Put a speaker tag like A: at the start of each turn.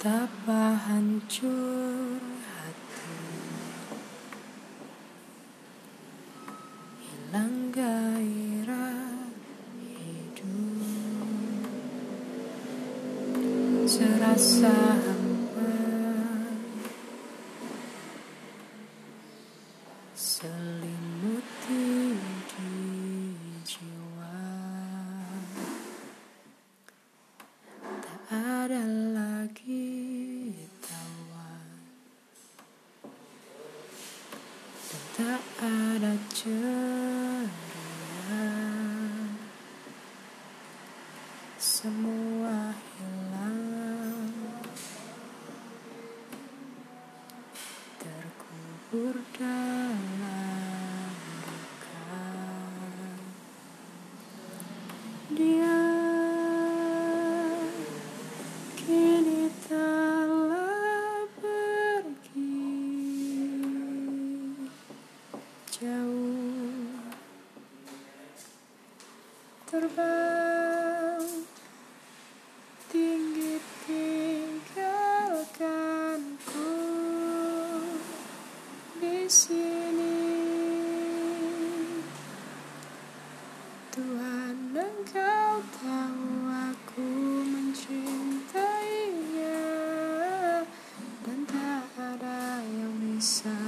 A: Betapa hancur hati. Hilang gairah hidup. Serasa hampa. Selimuti tak ada ceria Semua hilang. Terkubur dalam duka Dia terbang. Tinggi tinggalkan ku di sini. Tuhan engkau tahu aku mencintainya dan tak ada yang bisa